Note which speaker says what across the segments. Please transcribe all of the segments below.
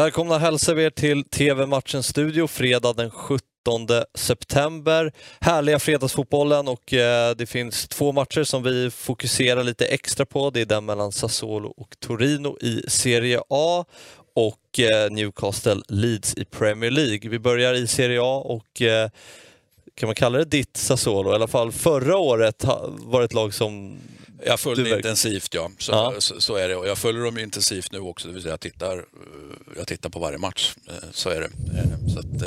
Speaker 1: Välkomna hälsar vi er till TV-matchens studio fredag den 17 september. Härliga fredagsfotbollen och eh, det finns två matcher som vi fokuserar lite extra på. Det är den mellan Sassuolo och Torino i Serie A och eh, Newcastle Leeds i Premier League. Vi börjar i Serie A och eh, kan man kalla det ditt Sassuolo? I alla fall förra året var det ett lag som
Speaker 2: jag följer intensivt, ja. Så, ja. Så, så, är det. Och jag följer dem intensivt nu också, det vill säga jag tittar, jag tittar på varje match. Eh, så är det. Eh, så att,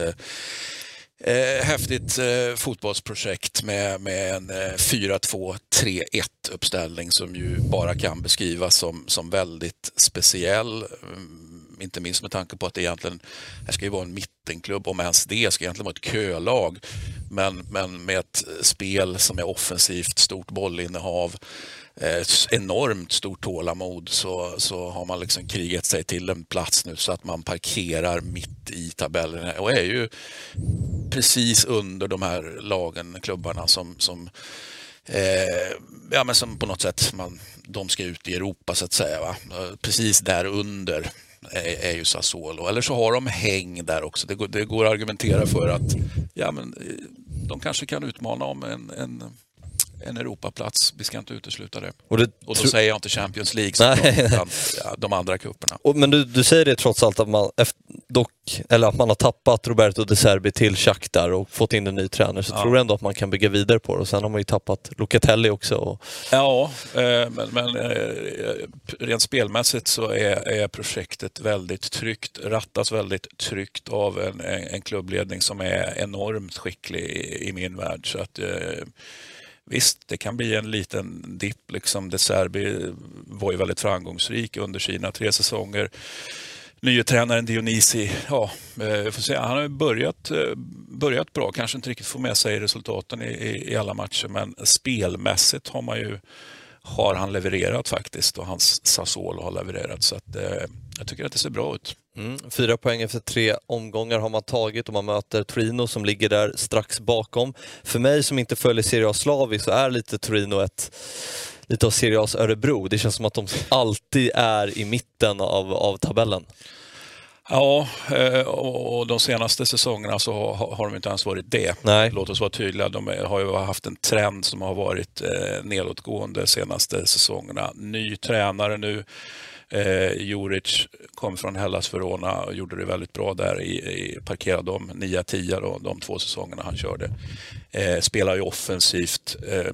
Speaker 2: eh, häftigt eh, fotbollsprojekt med, med en eh, 4-2-3-1 uppställning som ju bara kan beskrivas som, som väldigt speciell. Mm, inte minst med tanke på att det egentligen det ska ju vara en mittenklubb, om ens det ska egentligen vara ett kölag. Men, men med ett spel som är offensivt, stort bollinnehav, eh, enormt stort tålamod så, så har man liksom krigat sig till en plats nu så att man parkerar mitt i tabellen och är ju precis under de här lagen, klubbarna som, som Eh, ja, men som på något sätt man, de ska ut i Europa så att säga. Va? Eh, precis där under är, är ju Sassuolo. Eller så har de häng där också. Det går, det går att argumentera för att ja, men, eh, de kanske kan utmana om en, en en Europaplats. Vi ska inte utesluta det. Och, det och då säger jag inte Champions League, Nej. utan de andra cuperna.
Speaker 1: Men du, du säger det trots allt att man, dock, eller att man har tappat Roberto De Serbi till Shakhtar och fått in en ny tränare, så ja. tror du ändå att man kan bygga vidare på det. Och sen har man ju tappat Locatelli också. Och...
Speaker 2: Ja, eh, men, men eh, rent spelmässigt så är, är projektet väldigt tryggt, rattas väldigt tryggt av en, en klubbledning som är enormt skicklig i, i min värld. Så att, eh, Visst, det kan bli en liten dipp. Liksom. De Serbi var ju väldigt framgångsrik under sina tre säsonger. Nye tränaren Dionisi, ja, eh, får se. han har börjat, eh, börjat bra, kanske inte riktigt får med sig resultaten i, i alla matcher, men spelmässigt har man ju har han levererat faktiskt och hans Sassuolo har levererat. Så att, eh, jag tycker att det ser bra ut.
Speaker 1: Mm, fyra poäng efter tre omgångar har man tagit och man möter Torino som ligger där strax bakom. För mig som inte följer Serie A slaviskt så är lite Torino ett lite av Serie A's Örebro. Det känns som att de alltid är i mitten av, av tabellen.
Speaker 2: Ja, eh, och de senaste säsongerna så har de inte ens varit det. Nej. Låt oss vara tydliga. De har ju haft en trend som har varit eh, nedåtgående de senaste säsongerna. Ny tränare nu. Eh, Juric kom från Hellas Verona och gjorde det väldigt bra där. I, i, parkerade de 9-10 de två säsongerna han körde. Eh, spelar ju offensivt. Eh,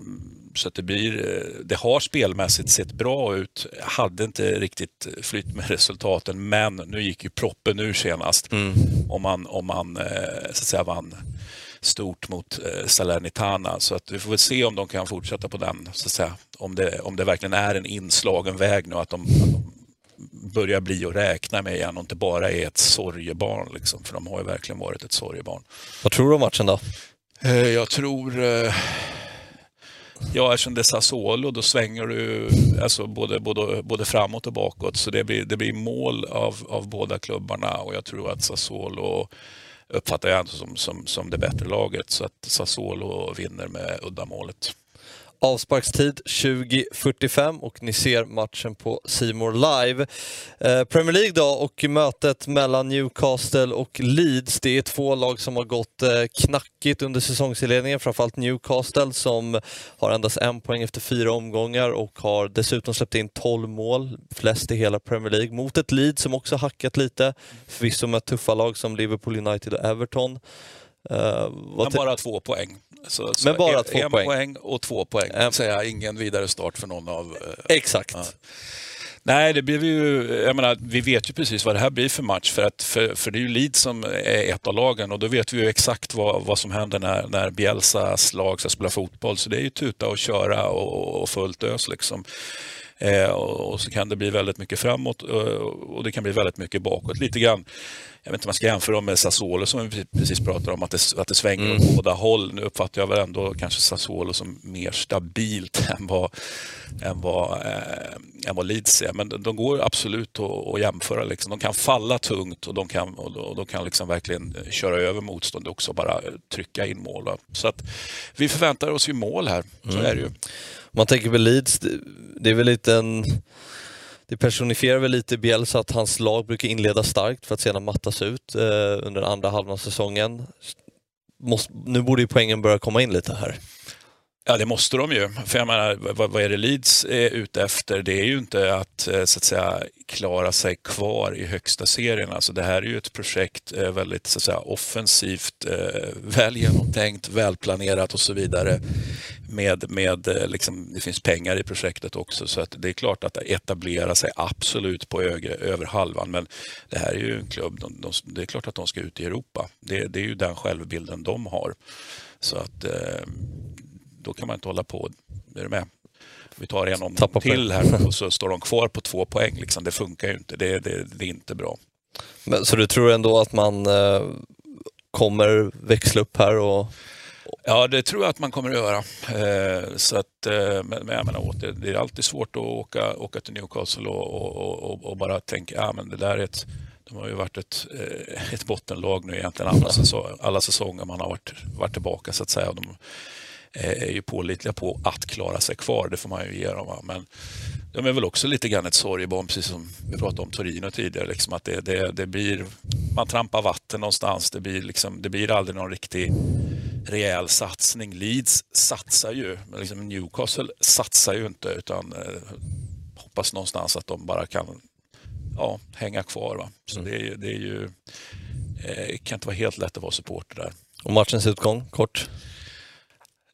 Speaker 2: så det, blir, eh, det har spelmässigt sett bra ut. Hade inte riktigt flytt med resultaten, men nu gick ju proppen ur senast. Mm. Om man, om man eh, så att säga, vann stort mot eh, Salernitana. Så att vi får väl se om de kan fortsätta på den, så att säga. Om det, om det verkligen är en inslagen väg nu, att de, att de börjar bli att räkna med igen och inte bara är ett sorgebarn. Liksom, för de har ju verkligen varit ett sorgebarn.
Speaker 1: Vad tror du om matchen då?
Speaker 2: Jag tror Ja, eftersom det är Sassuolo då svänger du alltså både, både, både framåt och bakåt. Så det blir, det blir mål av, av båda klubbarna och jag tror att Sassuolo uppfattar jag som, som, som det bättre laget. Så att Sassuolo vinner med uddamålet.
Speaker 1: Avsparkstid 20.45 och ni ser matchen på Simor Live. Eh, Premier League då och mötet mellan Newcastle och Leeds. Det är två lag som har gått eh, knackigt under säsongsinledningen, framförallt Newcastle som har endast en poäng efter fyra omgångar och har dessutom släppt in 12 mål, flest i hela Premier League, mot ett Leeds som också hackat lite, förvisso med tuffa lag som Liverpool United och Everton.
Speaker 2: Uh, Men bara två poäng.
Speaker 1: Så, så Men bara en, två
Speaker 2: en
Speaker 1: poäng.
Speaker 2: poäng och två poäng. Um, säga, ingen vidare start för någon av... Uh,
Speaker 1: exakt. Uh.
Speaker 2: Nej, det blir ju, jag menar, vi vet ju precis vad det här blir för match. För, att, för, för det är ju Leeds som är ett av lagen och då vet vi ju exakt vad, vad som händer när, när Bielsas lag ska spela fotboll. Så det är ju tuta och köra och, och fullt ös. Liksom. Eh, och, och, så kan det bli väldigt mycket framåt och, och det kan bli väldigt mycket bakåt. Lite grann jag vet inte om man ska jämföra dem med Sassuolo som vi precis pratade om, att det, att det svänger mm. åt båda håll. Nu uppfattar jag väl ändå kanske Sassuolo som mer stabilt än vad, än vad, äh, än vad Leeds är. Men de går absolut att, att jämföra. Liksom. De kan falla tungt och de kan, och de kan liksom verkligen köra över motstånd och bara trycka in mål. Så att vi förväntar oss ju mål här, så mm. är det ju.
Speaker 1: Man tänker på Leeds, det är väl lite en det personifierar väl lite Bielsa att hans lag brukar inleda starkt för att sedan mattas ut eh, under andra halvan av säsongen. Måste, nu borde ju poängen börja komma in lite här.
Speaker 2: Ja, det måste de ju. För jag menar, vad, vad är det Leeds är ute efter? Det är ju inte att, eh, så att säga, klara sig kvar i högsta serien. Alltså, det här är ju ett projekt eh, väldigt så att säga, offensivt, eh, väl genomtänkt, välplanerat och så vidare. Med, med, liksom, det finns pengar i projektet också så att det är klart att etablera sig absolut på över, över halvan. Men det här är ju en klubb, de, de, det är klart att de ska ut i Europa. Det, det är ju den självbilden de har. Så att då kan man inte hålla på. Är du med? Vi tar en om Tappa till här och så står de kvar på två poäng. Liksom. Det funkar ju inte. Det, det, det är inte bra.
Speaker 1: Men, så du tror ändå att man eh, kommer växla upp här? Och...
Speaker 2: Ja, det tror jag att man kommer att göra. Eh, så att, eh, men, jag menar, det, det är alltid svårt att åka, åka till Newcastle och, och, och, och bara tänka ja, men det där är ett de har ju varit ett, eh, ett bottenlag nu egentligen alla, säsong, alla säsonger man har varit, varit tillbaka så att säga. De, eh, är ju pålitliga på att klara sig kvar, det får man ju ge dem. Men de är väl också lite grann ett sorgebarn, precis som vi pratade om Torino tidigare. Liksom att det, det, det blir, man trampar vatten någonstans, det blir, liksom, det blir aldrig någon riktig rejäl satsning. Leeds satsar ju, men liksom Newcastle satsar ju inte utan eh, hoppas någonstans att de bara kan ja, hänga kvar. Va? Så mm. det, det är ju, eh, kan inte vara helt lätt att vara supporter där.
Speaker 1: Och matchens utgång, kort?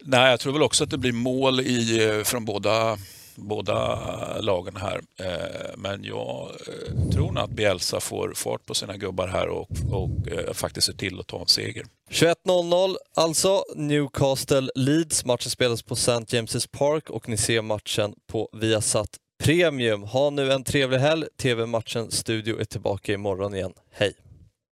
Speaker 2: Nej, jag tror väl också att det blir mål i, eh, från båda, båda lagen här. Eh, men jag eh, tror nog att Bielsa får fart på sina gubbar här och, och eh, faktiskt ser till att ta en seger.
Speaker 1: 21.00 alltså, Newcastle Leeds. Matchen spelas på St. James' Park och ni ser matchen på Viasat Premium. Ha nu en trevlig helg. TV-matchen Studio är tillbaka imorgon igen. Hej!